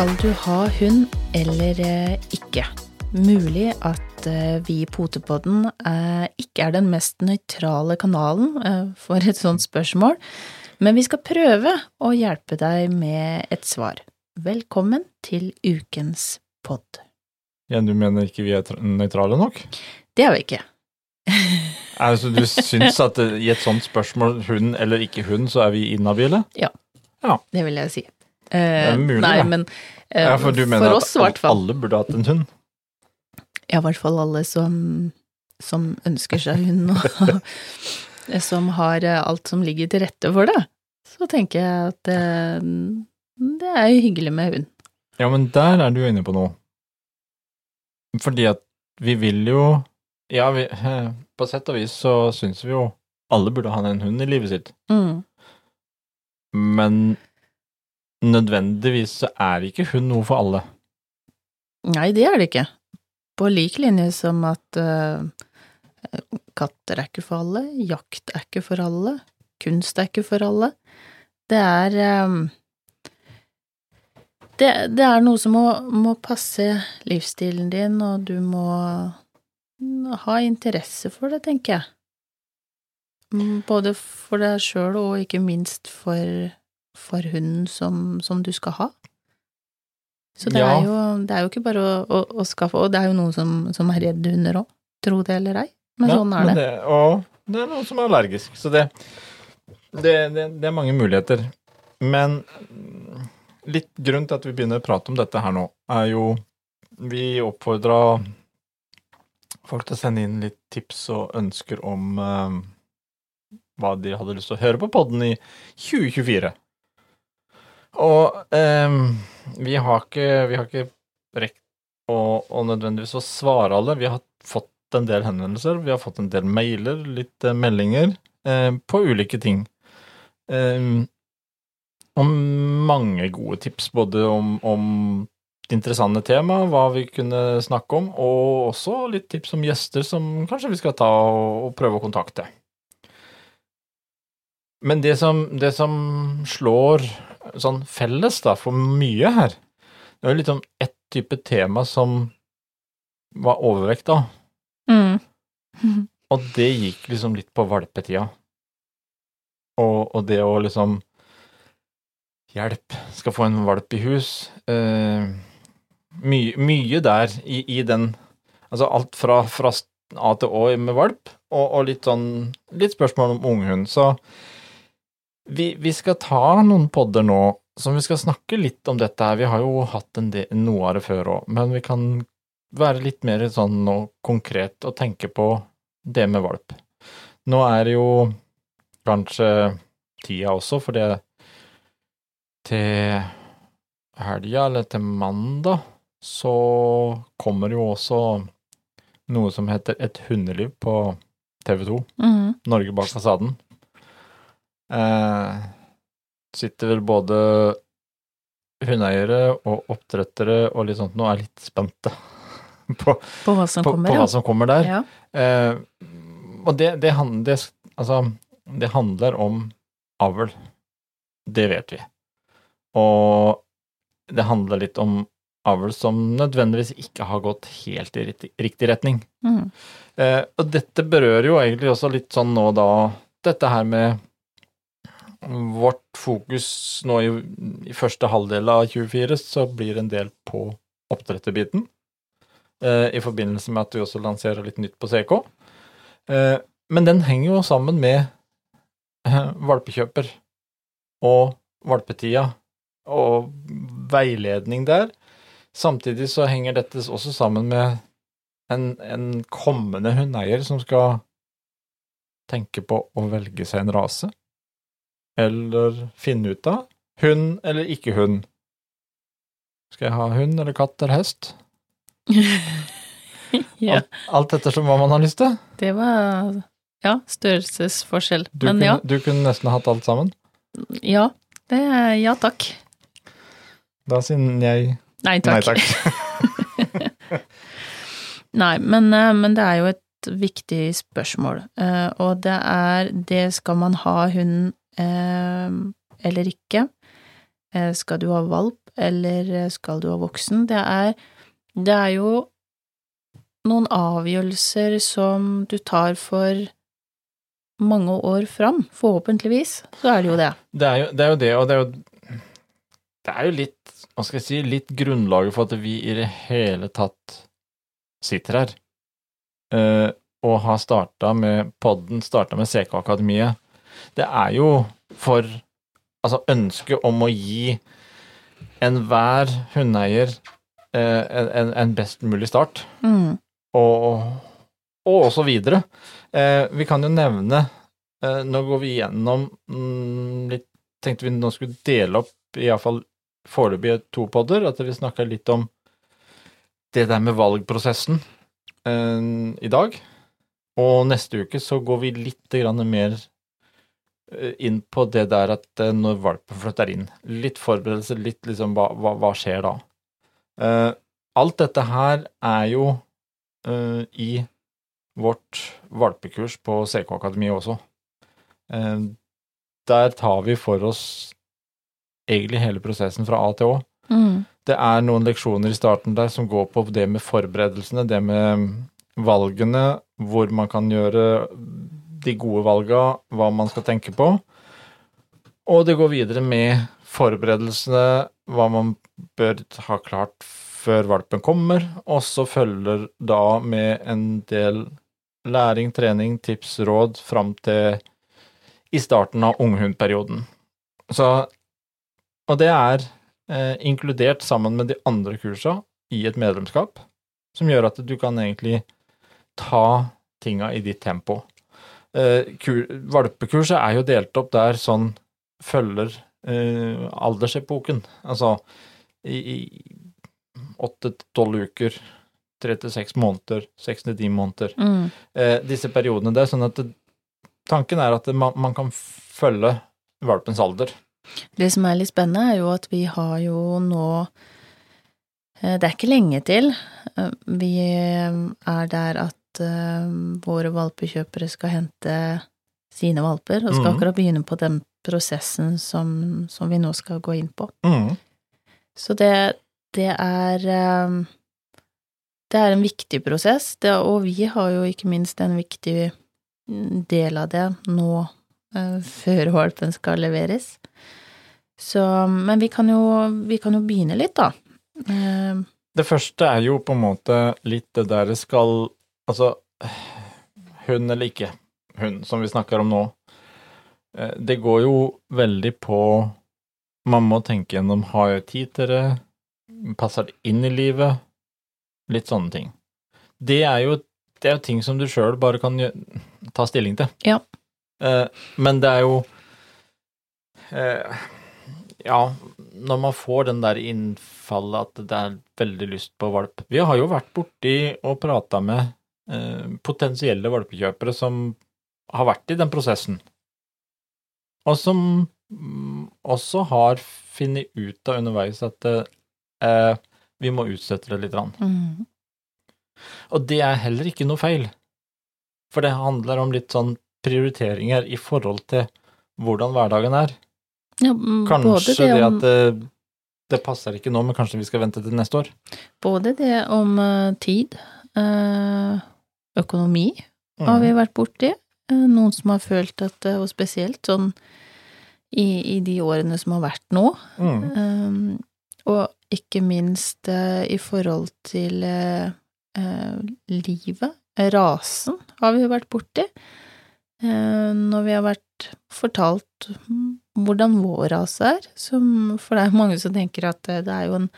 Skal du ha hund eller eh, ikke? Mulig at eh, vi i Potepodden eh, ikke er den mest nøytrale kanalen for et sånt spørsmål, men vi skal prøve å hjelpe deg med et svar. Velkommen til ukens pod. Ja, du mener ikke vi er nøytrale nok? Det er vi ikke. Altså, du syns at i et sånt spørsmål, hund eller ikke hund, så er vi inhabile? Det vil jeg si. Eh, mulig, nei, men eh, Ja, for for oss, i hvert fall. alle burde hatt en hund? Ja, i hvert fall alle som, som ønsker seg hund, og som har eh, alt som ligger til rette for det. Så tenker jeg at eh, det er hyggelig med hund. Ja, men der er du inne på noe. Fordi at vi vil jo Ja, vi, på sett og vis så syns vi jo alle burde ha en hund i livet sitt, Mm. men nødvendigvis så er ikke hun noe for alle. Nei, det er det ikke. På lik linje som at uh, katter er ikke for alle, jakt er ikke for alle, kunst er ikke for alle. Det er um, det, det er noe som må, må passe livsstilen din, og du må ha interesse for det, tenker jeg. Mm, Både for deg sjøl og ikke minst for, for hunden som, som du skal ha. Så det, Ja. er, jo, det er jo ikke bare å, å, å skaffe Og det er jo noen som, som er redd hunder òg, tro det eller ei. Men Ja, sånn er men det. Og det er noen som er allergisk, så det, det, det, det er mange muligheter. Men litt grunn til at vi begynner å prate om dette her nå, er jo Vi oppfordra folk til å sende inn litt tips og ønsker om eh, hva de hadde lyst til å høre på podden i 2024. Og eh, vi har ikke, vi har ikke rekt å, å nødvendigvis å svare alle. Vi har fått en del henvendelser, vi har fått en del mailer, litt eh, meldinger eh, på ulike ting. og om mange gode tips, både om, om interessante tema, hva vi kunne snakke om, og også litt tips om gjester som kanskje vi skal ta og, og prøve å kontakte. Men det som, det som slår sånn felles da, for mye her, det litt sånn ett type tema som var overvekt av, Mm. og det gikk liksom litt på valpetida. Og, og det å liksom Hjelp, skal få en valp i hus. Eh, mye, mye der i, i den Altså alt fra, fra A til Å med valp, og, og litt sånn Litt spørsmål om unghund. Så vi, vi skal ta noen podder nå som vi skal snakke litt om dette her. Vi har jo hatt en del, noe av det før òg, men vi kan være litt mer sånn nå konkret og tenke på det med valp. Nå er det jo kanskje tida også, for det til helga eller til mandag så kommer jo også noe som heter Et hundeliv på TV 2. Mm. Norge bak fasaden. Eh, sitter vel både hundeeiere og oppdrettere og litt sånt nå er litt spente på, På hva som på, kommer, på hva som kommer der. ja. Eh, og det, det, det, altså, det handler om avl. Det vet vi. Og det handler litt om avl som nødvendigvis ikke har gått helt i riktig, riktig retning. Mm. Eh, og dette berører jo egentlig også litt sånn nå da Dette her med vårt fokus nå i, i første halvdel av 24, så blir en del på oppdretterbiten. Eh, I forbindelse med at vi også lanserer litt nytt på CK. Eh, men den henger jo sammen med eh, valpekjøper og valpetida og veiledning der. Samtidig så henger dette også sammen med en, en kommende hundeeier som skal tenke på å velge seg en rase, eller finne ut av hund eller ikke hund. Skal jeg ha hund eller katt eller hest? ja. Alt, alt ettersom hva man har lyst til. Det var ja, størrelsesforskjell. Du, Men kunne, ja, du kunne nesten hatt alt sammen. ja, det, ja takk. Da sier jeg Nei takk. nei takk. Nei, men, eh, men det er jo et viktig spørsmål, eh, og det er det skal man ha hunden eller ikke? Eh, Skal du ha valp eller skal du ha voksen? Det er, det er jo noen avgjørelser som du tar for mange år fram, forhåpentligvis, så er det jo det. Det er jo det, er jo det og det er jo Det er jo litt, hva skal jeg si, litt grunnlaget for at vi i det hele tatt sitter her. Uh, og har starta med podden, starta med CK-akademiet. Det er jo for altså ønsket om å gi enhver hundeeier eh, en, en, best mulig start. Mm. Og, og også videre. Eh, vi kan jo nevne eh, Nå går vi gjennom mm, litt Tenkte vi nå skulle dele opp iallfall foreløpig to podder, at vi snakka litt om det der med valgprosessen eh, i dag. Og neste uke så går vi litt mer inn på det der at eh, når valpen flytter inn. Litt forberedelse, litt liksom hva, hva, hva skjer da? Uh, alt dette her er jo uh, i vårt valpekurs på CK Akademiet også. Uh, der tar vi for oss egentlig hele prosessen fra A til Å. Mm. Det er noen leksjoner i starten der som går på det med forberedelsene, det med valgene, hvor man kan gjøre de gode valga, hva man skal tenke på. Og det går videre med forberedelsene, hva man bør ha klart før valpen kommer, og så følger da med en del læring, trening, tips, råd fram til i starten av unghundperioden. Så Og det er eh, inkludert sammen med de andre kursa i et medlemskap, som gjør at du kan egentlig ta tinga i ditt tempo. Eh, valpekurset er jo delt opp der sånn følger eh, aldersepoken. Altså i, åtte til tolv uker, tre til seks måneder, seks til ti måneder. Mm. Eh, disse periodene der, sånn at det, tanken er at det, man, man, kan følge valpens alder. Det som er litt spennende, er jo at vi har jo nå eh, Det er ikke lenge til. Eh, vi er der at uh, våre valpekjøpere skal hente sine valper, og skal mm. akkurat begynne på den prosessen som, som, vi nå skal gå inn på. Mm. Så det, det er um, Det er en viktig prosess, det, og vi har jo ikke minst en viktig del av det nå uh, før valpen skal leveres. Så Men vi kan jo, vi kan jo begynne litt, da. Det første er jo på en måte litt det der skal Altså, hun eller ikke hun som vi snakker om nå, eh, det går jo veldig på Man må tenke gjennom har jeg tid til det, passer det inn i livet, litt sånne ting. Det er jo, det er jo ting som du sjøl bare kan ta stilling til. Ja. Eh, men det er jo eh, Ja, når man får den der innfallet at det er veldig lyst på valp Vi har jo vært borti og prata med potensielle valpekjøpere som har vært i den prosessen, og som mm, også har funnet ut av underveis at eh, vi må utsette det litt. Mm. Og det er heller ikke noe feil, for det handler om litt sånn prioriteringer i forhold til hvordan hverdagen er. Ja, mm, kanskje det, det, at det, det, passer ikke nå, men kanskje vi skal vente til neste år? Både det om uh, tid, økonomi har vi vært borti. Eh, noen som har følt at Og spesielt sånn i, i de årene som har vært nå. Mm. Um, og ikke minst uh, i forhold til uh, uh, livet. Rasen har vi vært borti. når vi har vært fortalt hvordan vår rase er, som, for det er mange som tenker at det er jo en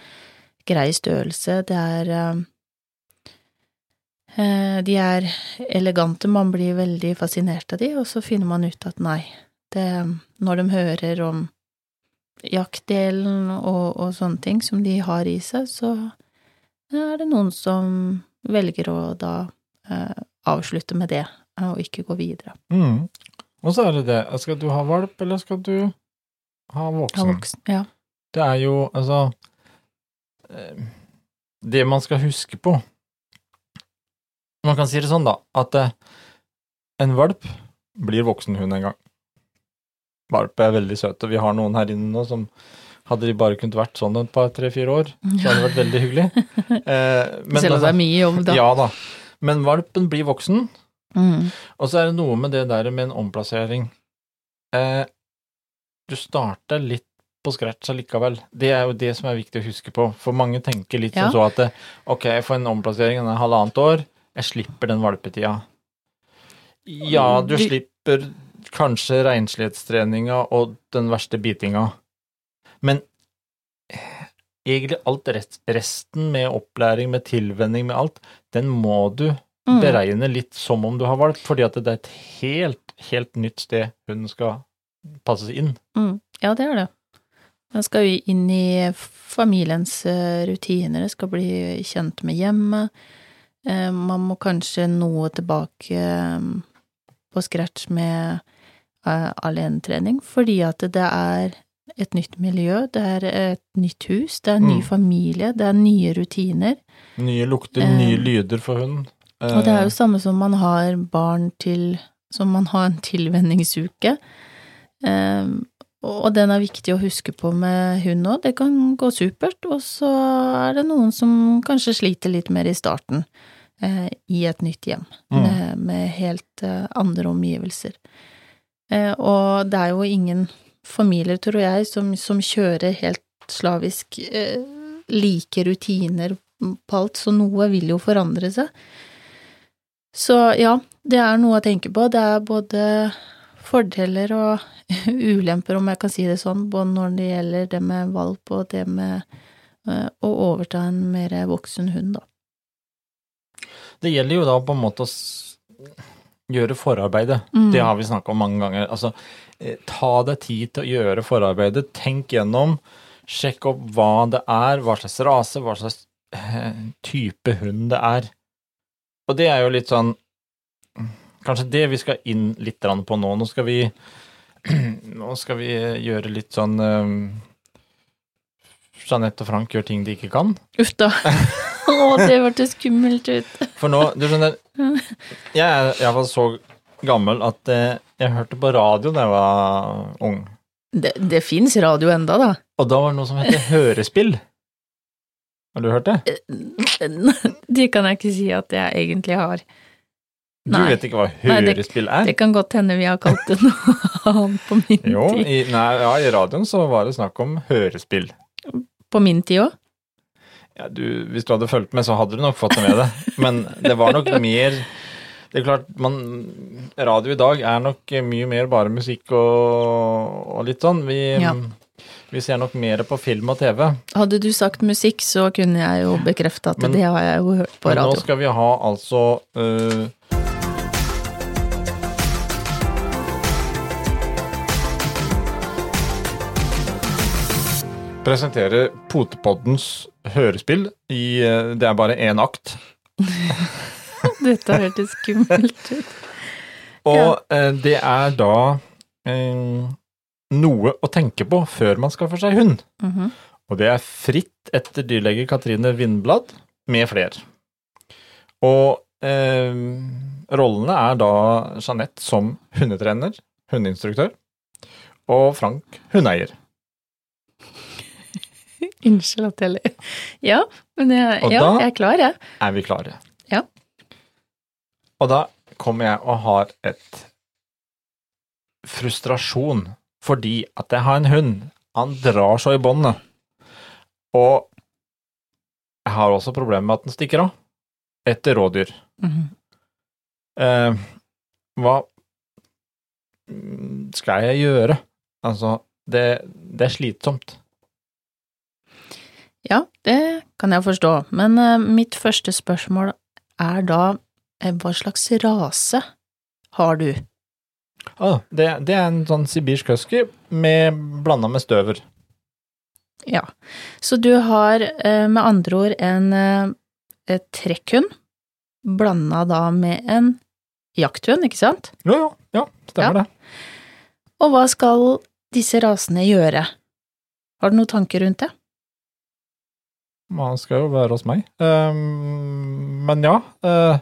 grei størrelse, det er Eh, de er elegante, man blir veldig fascinert av de, og så finner man ut at nei, det, når de hører om jaktdelen og, og, sånne ting som de har i seg, så er det noen som velger å da eh, avslutte med det, og ikke gå videre. Mm. Og så er det det, skal du ha valp, eller skal du ha voksen? Ha voksen, ja. Det er jo, altså eh, Det man skal huske på, man kan si det sånn, da, at eh, en valp blir voksen hund en gang. Valp er veldig søte. Vi har noen her inne nå som Hadde de bare kunnet vært sånn et par, tre-fire år, så hadde det vært veldig hyggelig. Eh, men Selv om det altså- er mye jobb, da. Ja da. Men valpen blir voksen, Mm. og så er det noe med det der med en omplassering. Eh, du starter litt på scratch allikevel. Det er jo det som er viktig å huske på. For mange tenker litt Ja. som så at ok, jeg får en omplassering den er halvannet år, jeg slipper den valpetida. Ja, du Du- slipper kanskje renslighetstreninga og den verste bitinga, men egentlig alt rest, resten med opplæring, med tilvenning, med alt, den må du Mm. beregne litt som om du har valgt, fordi at det er et helt, helt nytt sted hunden skal passes inn. Mm. Ja, det er det. Den skal jo inn i familiens eh, rutiner, det skal bli kjent med hjemmet. Eh, Man må kanskje noe tilbake eh, på scratch med eh, alenetrening, fordi at det er et nytt miljø, det er et nytt hus, det er en ny Mm. familie, det er nye rutiner. Nye lukter, Eh, nye lyder for hunden. Og det er Eh, jo samme som man har barn til Som man har en tilvenningsuke. Ehm, og den er viktig å huske på med hund òg. Det kan gå supert, og så er det noen som kanskje sliter litt mer i starten eh, i et nytt hjem, Mm. med, med helt eh, andre omgivelser. Eh, og det er jo ingen familier, tror jeg, som, som kjører helt slavisk eh, like rutiner på alt, så noe vil jo forandre seg. Så ja, det er noe å tenke på. Det er både fordeler og ulemper, om jeg kan si det sånn, både når det gjelder det med valp og det med eh, å overta en mer voksen hund, da. Det gjelder jo da på en måte å gjøre forarbeidet. Mm. Det har vi snakka om mange ganger. Altså, eh, ta deg tid til å gjøre forarbeidet. Tenk gjennom. Sjekk opp hva det er, hva slags rase, hva slags eh, type hund det er. Og det er jo litt sånn Kanskje det vi skal inn litt på nå. Nå skal vi Nå skal vi gjøre litt sånn um, Jeanette og Frank gjør ting de ikke kan. Uff da. Å, det hørtes skummelt ut. For nå, du skjønner Jeg er iallfall så gammel at eh, jeg hørte på radio da jeg var ung. Det, det fins radio enda, da. Og da var det noe som heter hørespill. Har du hørt det? Det kan jeg ikke si at jeg egentlig har. Du Nei. vet ikke hva Nei, det- hørespill er? Det kan godt hende vi har kalt det noe annet på min Jo, tid. i, nei, ja, i radioen så var det snakk om hørespill. På min tid òg. Ja, du, hvis du hadde fulgt med, så hadde du nok fått det med deg. Men det var nok mer Det er klart, man, radio i dag er nok mye mer bare musikk og, og litt sånn. Vi, Ja. vi ser nok mer på film og TV. Hadde du sagt musikk, så kunne jeg jo bekrefte at Men- det har jeg jo hørt på Men nå skal vi ha altså øh, Presentere Potepoddens hørespill i øh, Det er bare én akt. Dette hørtes skummelt ut. Og ja. det er da eh, noe å tenke på før man skaffer seg hund. Mhm. Og det er fritt etter dyrlege Katrine Vindblad med fler. Og eh, rollene er da Jeanette som hundetrener, hundeinstruktør, og Frank hundeeier. Unnskyld at jeg ler. Ja, men jeg, Og ja, da- jeg er klar, jeg. Er vi klare? Ja. Og da kommer jeg og har et frustrasjon fordi at jeg har en hund. Han drar så i båndet. Og jeg har også problemer med at den stikker av etter rådyr. Mhm. Eh, hva mm, skal jeg gjøre? Altså, det, det er slitsomt. Ja, det kan jeg forstå, men eh, mitt første spørsmål er da eh, hva slags rase har du? Ah, det, det er en sånn sibirsk husky med, blanda med støver. Ja, så du har eh, med andre ord en trekkhund blanda da med en jakthund, ikke sant? Jo, jo, ja, stemmer det. Og hva skal disse rasene gjøre? Har du noen tanker rundt det? Man skal jo være hos meg. Um, men ja, Uh,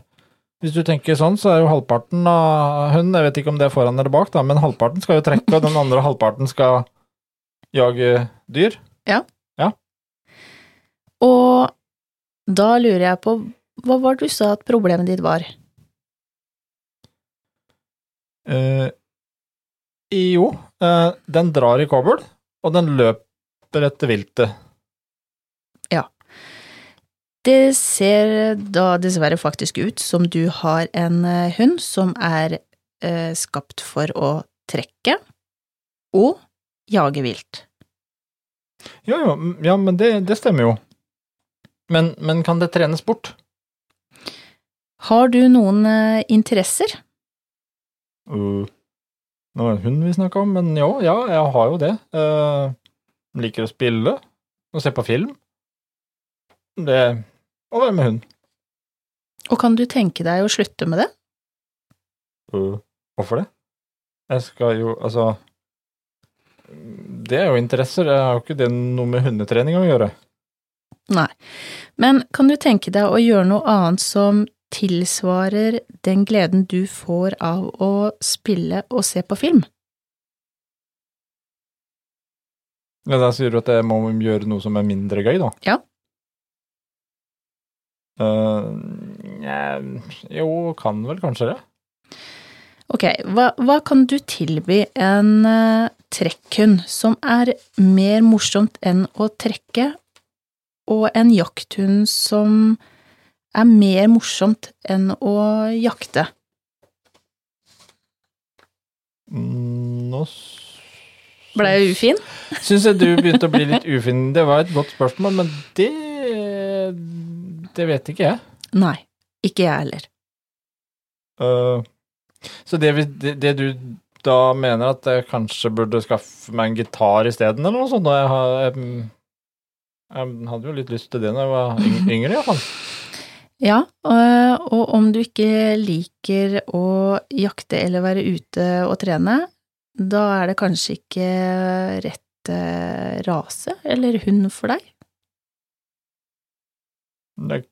hvis du tenker sånn, så er jo halvparten av hunden, jeg vet ikke om det er foran eller bak, da, men halvparten skal jo trekke, og den andre halvparten skal jage dyr. Ja. Og da lurer jeg på, hva var det du sa at problemet ditt var? Uh, jo, uh, den drar i kobbel, og den løper etter viltet. Det ser da dessverre faktisk ut som du har en eh, hund som er eh, skapt for å trekke og jage vilt. Jo, jo, ja, men det, det stemmer jo. Men, men kan det trenes bort? Har du noen eh, interesser? Uh, nå var det hund vi snakka om, men jo, ja, jeg har jo det. Uh, liker å spille og se på film. Det å være med hund. Og kan du tenke deg å slutte med det? Uh, hvorfor det? Jeg skal jo, altså Det er jo interesser, det har jo ikke det noe med hundetrening å gjøre. Nei. Men kan du tenke deg å gjøre noe annet som tilsvarer den gleden du får av å spille og se på film? Ja, da sier du at jeg må gjøre noe som er mindre gøy, da? Ja. Nja, jo, kan vel kanskje det. Ok, hva, hva kan du tilby en uh, trekkhund som er mer morsomt enn å trekke, og en jakthund som er mer morsomt enn å jakte? Mm, Nå Ble jeg ufin? syns jeg du begynte å bli litt ufin. Det var et godt spørsmål, men det Det vet ikke jeg. Nei, ikke jeg heller. Uh, så det, vi- det, det du da mener at jeg kanskje burde skaffe meg en gitar isteden, eller noe sånt? Da jeg, har, jeg, jeg hadde jo litt lyst til det da jeg var yng- yngre, iallfall. Ja, og, og om du ikke liker å jakte eller være ute og trene, da er det kanskje ikke rett eh, rase eller hund for deg. Det er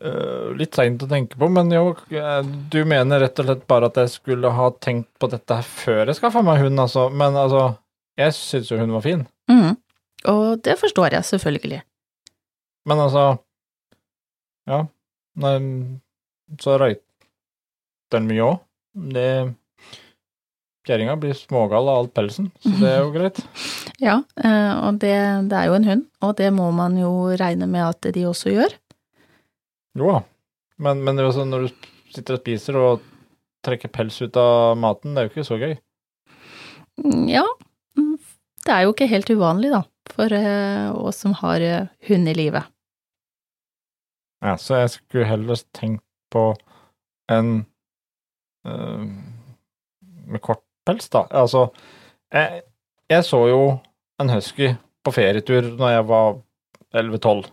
eh, litt seint å tenke på, men jo, eh, du mener rett og slett bare at jeg skulle ha tenkt på dette her før jeg skaffa meg hund, altså. Men altså, jeg syns jo hun var fin. Mm. Og det forstår jeg selvfølgelig. Men altså Ja. Nei, så røyter den mye òg. Det Kjerringa blir smågal av all pelsen, så det er jo greit. Ja, eh, og det, det er jo en hund, og det må man jo regne med at de også gjør. Jo da. Men, men det er sånn når du sitter og spiser og trekker pels ut av maten, det er jo ikke så gøy. Mm, Ja, mm, det er jo ikke helt uvanlig, da, for eh, oss som har eh, hund i livet. Ja, så jeg skulle heller tenkt på en eh, med kort pels, da. Altså, jeg, jeg så jo en husky på ferietur når jeg var 11-12.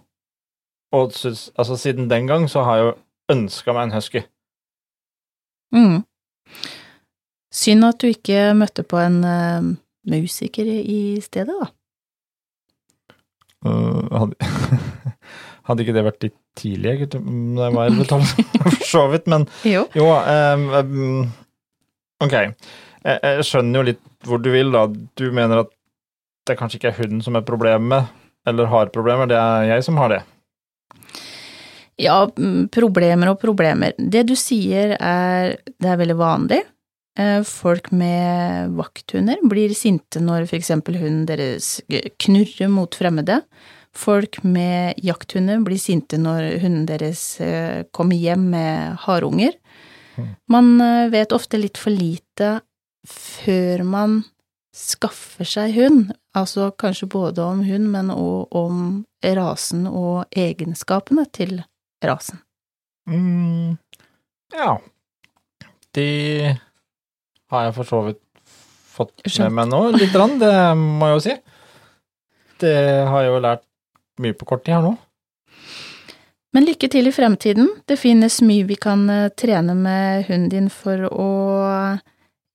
Og synes, altså, siden den gang så har jeg jo ønska meg en husky. Mm. Synd at du ikke møtte på en uh, musiker i stedet, da. Uh, hadde, hadde ikke det vært litt tidlig, egentlig, da jeg var 11-12, for så vidt, men Jo. jo um, um, Ok, jeg, jeg skjønner jo litt hvor du vil, da. Du mener at det kanskje ikke er hunden som er problemet, eller har problemer, det er jeg som har det. Ja, mm, problemer og problemer. Det du sier er det er veldig vanlig. Eh, Folk med vakthunder blir sinte når for eksempel hunden deres knurrer mot fremmede. Folk med jakthunder blir sinte når hunden deres eh, kommer hjem med harunger. Man eh, vet ofte litt for lite før man skaffer seg hund, altså kanskje både om hund, men òg om rasen og egenskapene til rasen. Mm, ja. De har jeg for så vidt fått Skjønt. med meg nå, lite grann, det må jeg jo si. Det har jeg jo lært mye på kort tid her nå. Men lykke til i fremtiden. Det finnes mye vi kan eh, trene med hunden din for å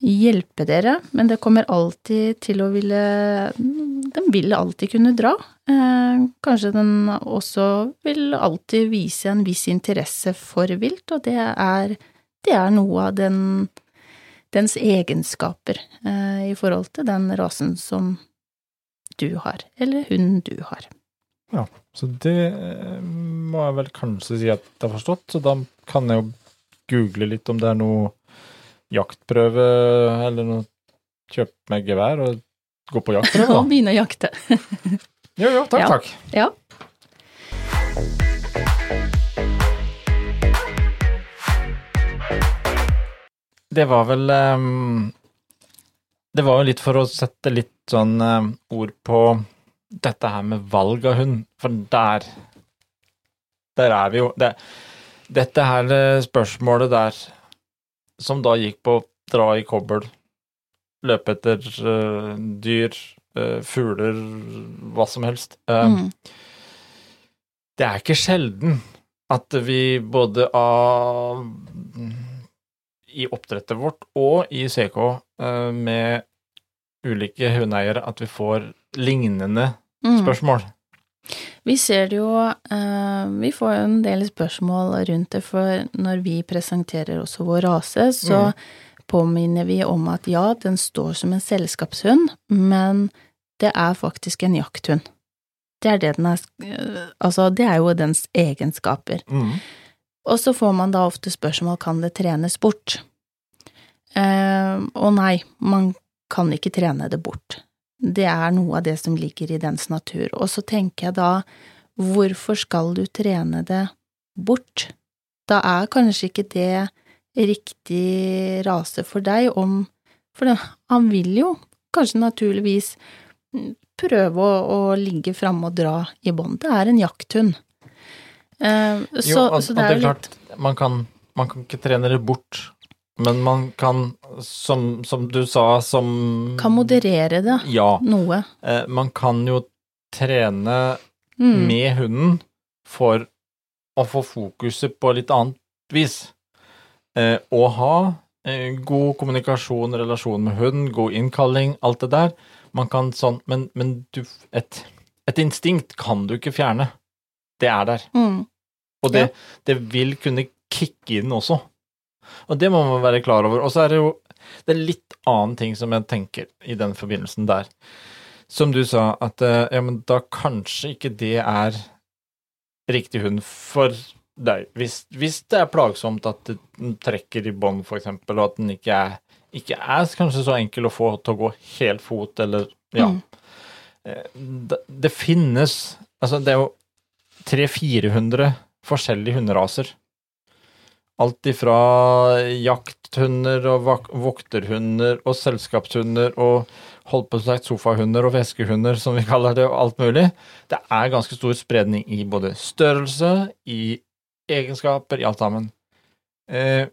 hjelpe dere, men det kommer alltid til å ville Den vil alltid kunne dra. Eh, kanskje den også vil alltid vise en viss interesse for vilt, og det er, det er noe av den, dens egenskaper eh, i forhold til den rasen som du har, eller hunden du har. Ja, Så det eh, må jeg vel kanskje si at jeg har forstått, så da kan jeg jo google litt om det er noe jaktprøve eller noe Kjøpe meg gevær og gå på jaktprøve, Og begynne å jakte. Jo, jo, takk, Ja. takk. Ja. Det var vel um, Det var jo litt for å sette litt sånn um, ord på dette her med valg av hund, for der Der er vi jo det, Dette her eh, spørsmålet der, som da gikk på dra i kobbel, løpe etter uh, dyr, uh, fugler, hva som helst Uh, Mm. det er ikke sjelden at vi både av i oppdrettet vårt og i CK med ulike hundeeiere at vi får lignende Mm. spørsmål. Vi ser det jo eh, Vi får jo en del spørsmål rundt det, for når vi presenterer også vår rase, så Mm. påminner vi om at ja, den står som en selskapshund, men det er faktisk en jakthund. Det er det den er eh, Altså, det er jo dens egenskaper. Og så får man da ofte spørsmål kan det trenes bort. Eh, og nei, man kan ikke trene det bort. Det er noe av det som ligger i dens natur. Og så tenker jeg da, hvorfor skal du trene det bort? Da er kanskje ikke det riktig rase for deg om For han vil jo kanskje naturligvis prøve å, å ligge framme og dra i bånd. Det er en jakthund. Eh, så, Jo, og, så og det er litt klart, man kan, man kan ikke trene det bort, men man kan, som, som du sa, som Kan moderere det Ja. noe. Eh, man kan jo trene Mm. med hunden for å få fokuset på litt annet vis. Eh, og ha eh, god kommunikasjon, relasjon med hund, god innkalling, alt det der. Man kan sånn, men, men du, et, et instinkt kan du ikke fjerne. Det er der. Mm. Og det, det vil kunne kicke inn også. Og det må man være klar over. Og så er det jo det er litt annen ting som jeg tenker i den forbindelsen der. Som du sa, at eh, ja, men da kanskje ikke det er riktig hund for deg. Hvis, hvis det er plagsomt at den trekker i bånd, eksempel, og at den ikke er, ikke er kanskje så enkel å få til å gå helt fot, eller ja. Mm. Eh, Det, det finnes Altså, det er jo 300-400 forskjellige hunderaser. Alt ifra jakthunder og vokterhunder og selskapshunder og holdt på sagt sofahunder og veskehunder, som vi kaller det, og alt mulig. Det er ganske stor spredning i både størrelse, i egenskaper, i alt sammen. Eh,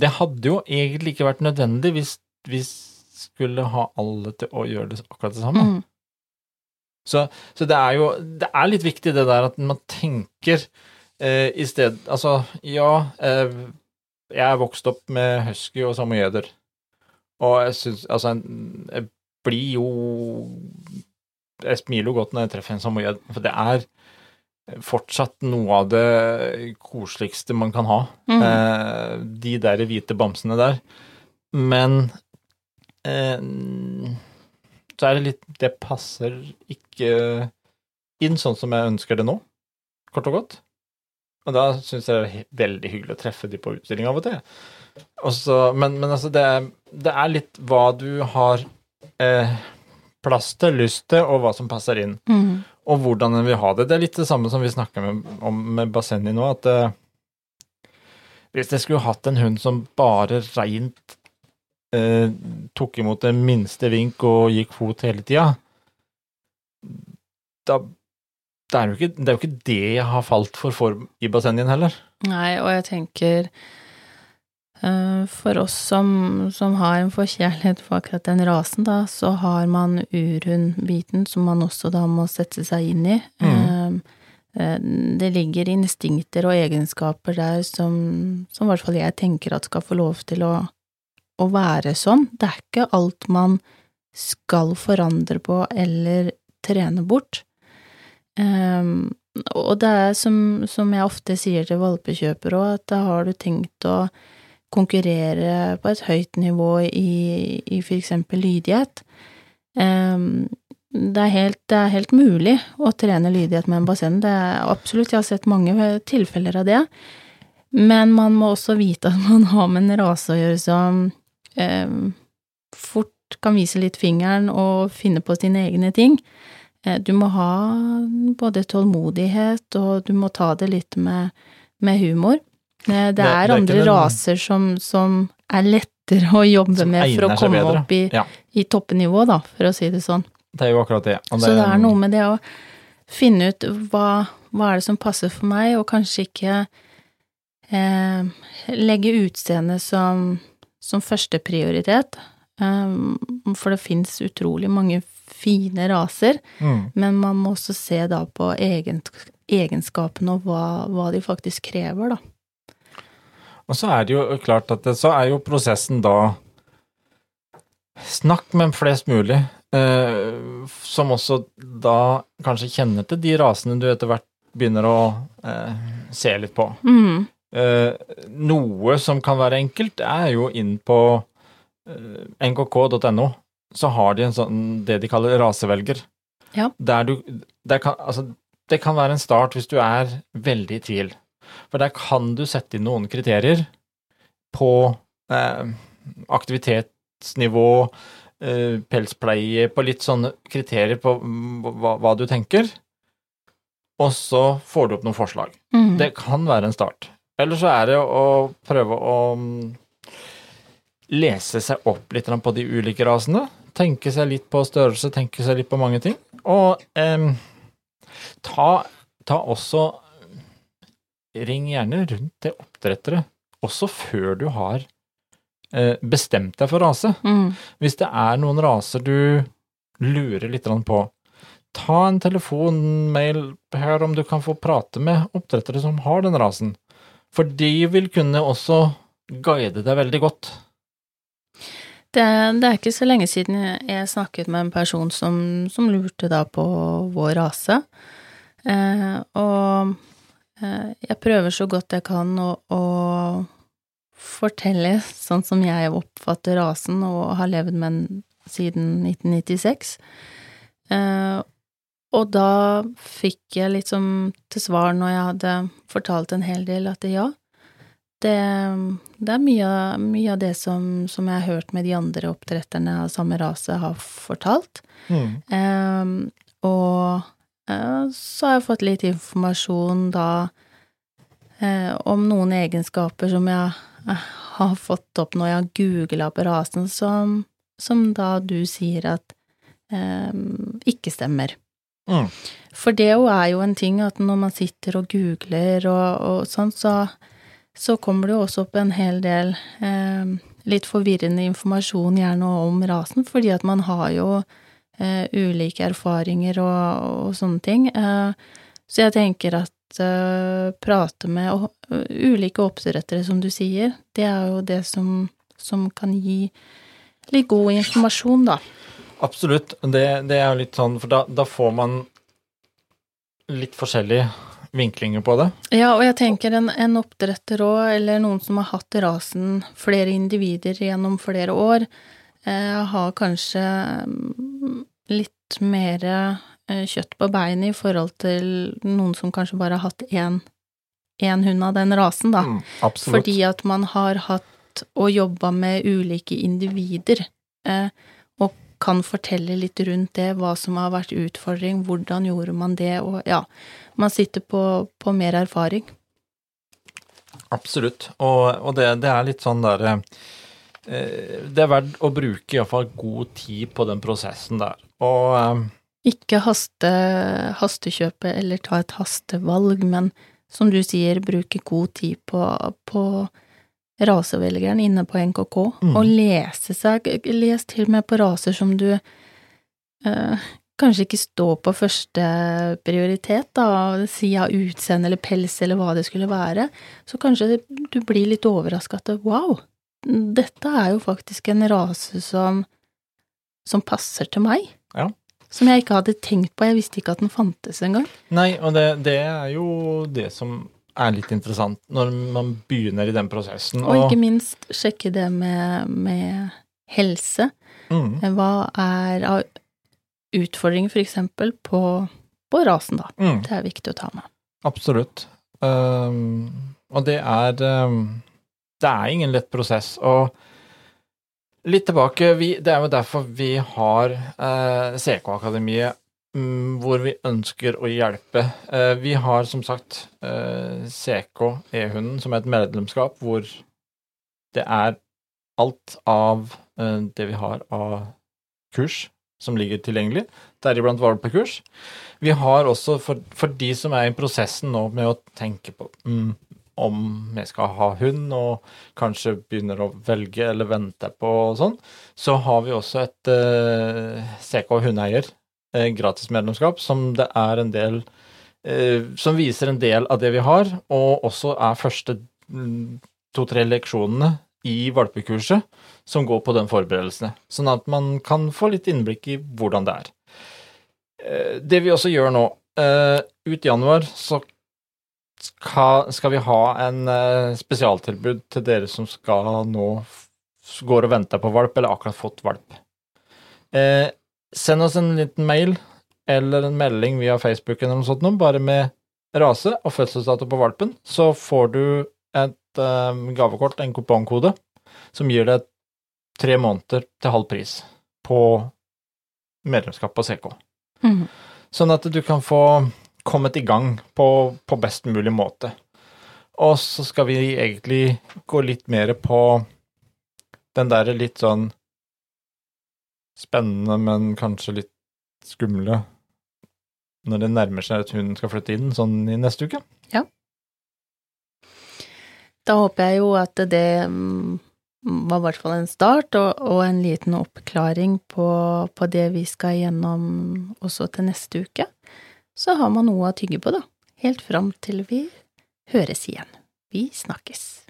det hadde jo egentlig ikke vært nødvendig hvis vi skulle ha alle til å gjøre det akkurat det samme. Mm. Så, så det er jo Det er litt viktig det der at man tenker eh, i sted Altså, ja, eh, jeg er vokst opp med husky og samoyeder, og jeg syns Altså, jeg blir jo Jeg smiler jo godt når jeg treffer en samoyed, for det er fortsatt noe av det koseligste man kan ha. Mm. Eh, de der hvite bamsene der. Men eh, så er det litt Det passer ikke inn sånn som jeg ønsker det nå, kort og godt. Og da syns jeg det er veldig hyggelig å treffe de på utstilling av og til. Også, men, men altså, det det er litt hva du har eh, plass til, lyst til, og hva som passer inn Mm. og hvordan en vil ha det. Det er litt det samme som vi snakker med, om med Bassenni nå, at eh, hvis jeg skulle hatt en hund som bare reint eh, tok imot det minste vink og gikk fot hele tida, da det er, ikke, det er jo ikke det jeg har falt for form i bassenget heller. Nei, og jeg tenker uh, for oss som, som har en forkjærlighet for akkurat den rasen, da, så har man urhund-biten som man også da må sette seg inn i. Mm. Uh, det ligger instinkter og egenskaper der som, som i hvert fall jeg tenker at skal få lov til å, å være sånn. Det er ikke alt man skal forandre på eller trene bort. Um, og det er som, som jeg ofte sier til valpekjøpere òg, at da har du tenkt å konkurrere på et høyt nivå i, i eksempel lydighet. Um, det er, helt, det er helt mulig å trene lydighet med en basseng. Det er absolutt, jeg har sett mange tilfeller av det. Men man må også vite at man har med en rase å gjøre som um, fort kan vise litt fingeren og finne på sine egne ting. Eh, du må ha både tålmodighet, og du må ta det litt med, med humor. Eh, det, det, er andre det er raser som, som, er lettere å jobbe med for å komme opp i, ja. i toppnivå, da, for å si det sånn. Det er jo akkurat det. det så det er noe med det å finne ut hva, hva er det som passer for meg, og kanskje ikke eh, legge utseendet som, som førsteprioritet. Um, for det fins utrolig mange fine raser, mm. men man må også se da på egenskapene og hva, hva, de faktisk krever, da. Og så er det jo klart at det, så er jo prosessen da Snakk med flest mulig, eh, som også da kanskje kjenner til de rasene du etter hvert begynner å eh, se litt på. Mm. Eh, noe som kan være enkelt, er jo inn på eh, nkk.no. Så har de en sånn, det de kaller rasevelger. Ja. Der du der kan, Altså, det kan være en start hvis du er veldig i tvil. For der kan du sette inn noen kriterier på eh, aktivitetsnivå, eh, pelspleie, på litt sånne kriterier på hva, hva, du tenker. Og så får du opp noen forslag. Mm. Det kan være en start. Eller så er det å prøve å mm, lese seg opp litt på de ulike rasene. Tenke seg litt på størrelse, tenke seg litt på mange ting. Og eh, ta, ta, også Ring gjerne rundt det oppdrettere, også før du har eh, bestemt deg for rase. Mm. Hvis det er noen raser du lurer litt på, ta en telefonmail her om du kan få prate med oppdrettere som har den rasen. For de vil kunne også guide deg veldig godt. Det, det, er ikke så lenge siden jeg snakket med en person som, som lurte da på vår rase. Eh, og eh, jeg prøver så godt jeg kan å, å, fortelle sånn som jeg oppfatter rasen, og har levd med den siden 1996. Eh, og da fikk jeg liksom til svar når jeg hadde fortalt en hel del, at ja, det, det er mye, mye, av det som, som, jeg har hørt med de andre oppdretterne av samme rase har fortalt. Mm. Um, og uh, så har jeg fått litt informasjon da uh, om noen egenskaper som jeg uh, har fått opp når jeg har googla på rasen, som, som, da du sier at ikke stemmer. Mm. For det er jo en ting at når man sitter og googler og, og sånn, så, så, kommer det jo også opp en hel del eh, litt forvirrende informasjon gjerne om rasen, fordi at man har jo eh, ulike erfaringer og, og sånne ting. Eh, så jeg tenker at eh, prate med og, ulike oppdrettere, som du sier, det er jo det som, som kan gi litt god informasjon, da. Absolutt. Det, det, er jo litt sånn, for da, da, får man litt forskjellige vinklinger på det. Ja, og jeg tenker en, en oppdretter òg, eller noen som har hatt rasen flere individer gjennom flere år, eh, har kanskje mm, litt mer eh, kjøtt på beinet i forhold til noen som kanskje bare har hatt én, én hund av den rasen, da. Mm, absolutt. Fordi at man har hatt og jobba med ulike individer. Eh, kan fortelle litt rundt det, hva som har vært utfordring, hvordan gjorde man det, og ja, man sitter på, på mer erfaring. Absolutt, og, og det, det, er litt sånn der eh, Det er verdt å bruke iallfall god tid på den prosessen der, og eh, Ikke haste, hastekjøpe eller ta et hastevalg, men som du sier, bruke god tid på, på rasevelgeren inne på NKK, mm. og lese seg Les til og med på raser som du eh, kanskje ikke stå på første prioritet, da, si av utseende eller pels eller hva det skulle være, så kanskje du blir litt overraska at wow, dette er jo faktisk en rase som, som passer til meg. Ja. Som jeg ikke hadde tenkt på, jeg visste ikke at den fantes engang. Nei, og det, det er jo det som er litt interessant når man begynner i den prosessen. Og, og ikke minst sjekke det med, med helse. Mm. Hva er av utfordringer f.eks. på, på rasen, da. Mm. Det er viktig å ta med. Absolutt. Um, og det er um, Det er ingen lett prosess. Og litt tilbake, vi, det er jo derfor vi har uh, CK-akademiet mm, hvor vi ønsker å hjelpe. Uh, vi har som sagt uh, CK E-hunden som er et medlemskap hvor det er alt av det vi har av kurs som ligger tilgjengelig, deriblant valpekurs. Vi har også, for, for, de som er i prosessen nå med å tenke på mm, om vi skal ha hund, og kanskje begynner å velge eller vente på og sånn, så har vi også et eh, CK hundeeier, gratis gratismedlemskap, som det er en del eh, Som viser en del av det vi har, og også er første mm, to-tre leksjonene i valpekurset som går på den forberedelsene, sånn at man kan få litt innblikk i hvordan det er. Eh, det vi også gjør nå, eh, ut januar så skal vi ha en eh, spesialtilbud til dere som skal nå går og venter på valp, eller akkurat fått valp. Send oss en liten mail eller en melding via Facebook eller noe sånt, bare med rase og fødselsdato på valpen, så får du et gavekort, en kupongkode, som gir deg tre måneder til halv pris på medlemskap på CK. Mm. Sånn at du kan få kommet i gang på, på, best mulig måte. Og så skal vi egentlig gå litt mer på den derre litt sånn spennende, men kanskje litt skumle når det nærmer seg at hun skal flytte inn, sånn i neste uke. Ja. Da håper jeg jo at det mm, var i hvert fall en start, og, og en liten oppklaring på, på, det vi skal gjennom også til neste uke. Så har man noe å tygge på, da. Helt fram til vi høres igjen. Vi snakkes.